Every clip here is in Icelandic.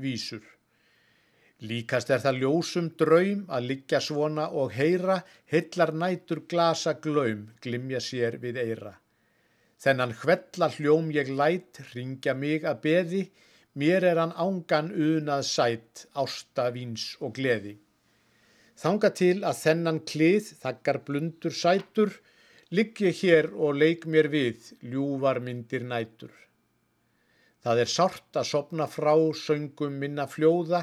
vísur. Líkast er það ljósum draum að liggja svona og heyra, hillar nætur glasa glaum, glimja sér við eira. Þennan hvella hljóm ég læt, ringja mig að beði, mér er hann ángan unað sætt, ásta víns og gleði. Þanga til að þennan klið, þakkar blundur sætur, ligg ég hér og leik mér við, ljúvar myndir nætur. Það er sárt að sopna frá söngum minna fljóða,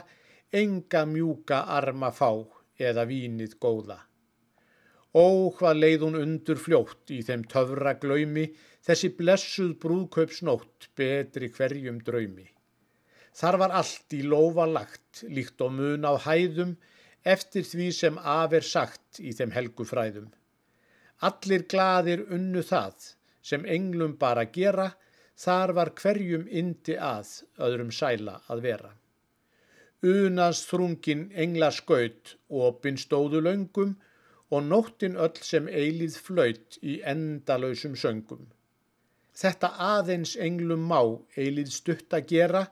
enga mjúka arma fá eða vínið góða. Ó hvað leið hún undur fljótt í þeim töfra glaumi, þessi blessuð brúðkaupsnótt betri hverjum draumi. Þar var allt í lofa lagt, líkt og mun á hæðum, eftir því sem af er sagt í þeim helgufræðum. Allir gladir unnu það, sem englum bara gera, Þar var hverjum indi að, öðrum sæla að vera. Unans þrungin engla skaut, opin stóðu laungum og nóttin öll sem eilið flaut í endalausum söngum. Þetta aðeins englum má eilið stutt að gera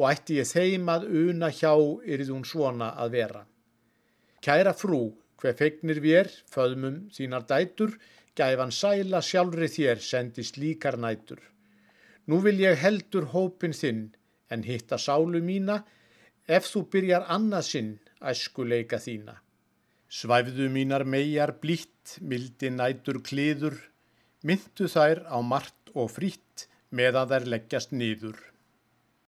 og ætti ég þeim að una hjá yrið hún svona að vera. Kæra frú, hver feignir vér, föðmum þínar dætur, gæfan sæla sjálfri þér sendi slíkar nætur. Nú vil ég heldur hópin þinn en hitta sálu mína ef þú byrjar annað sinn æskuleika þína. Svæfðu mínar megar blítt, mildi nætur kliður, myndu þær á margt og frýtt meðan þær leggjast nýður.